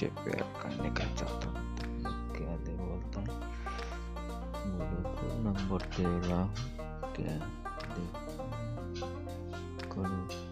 तुझे प्यार करने का चाहता क्या दे बोलता बोलो को नंबर तेरा क्या दे करो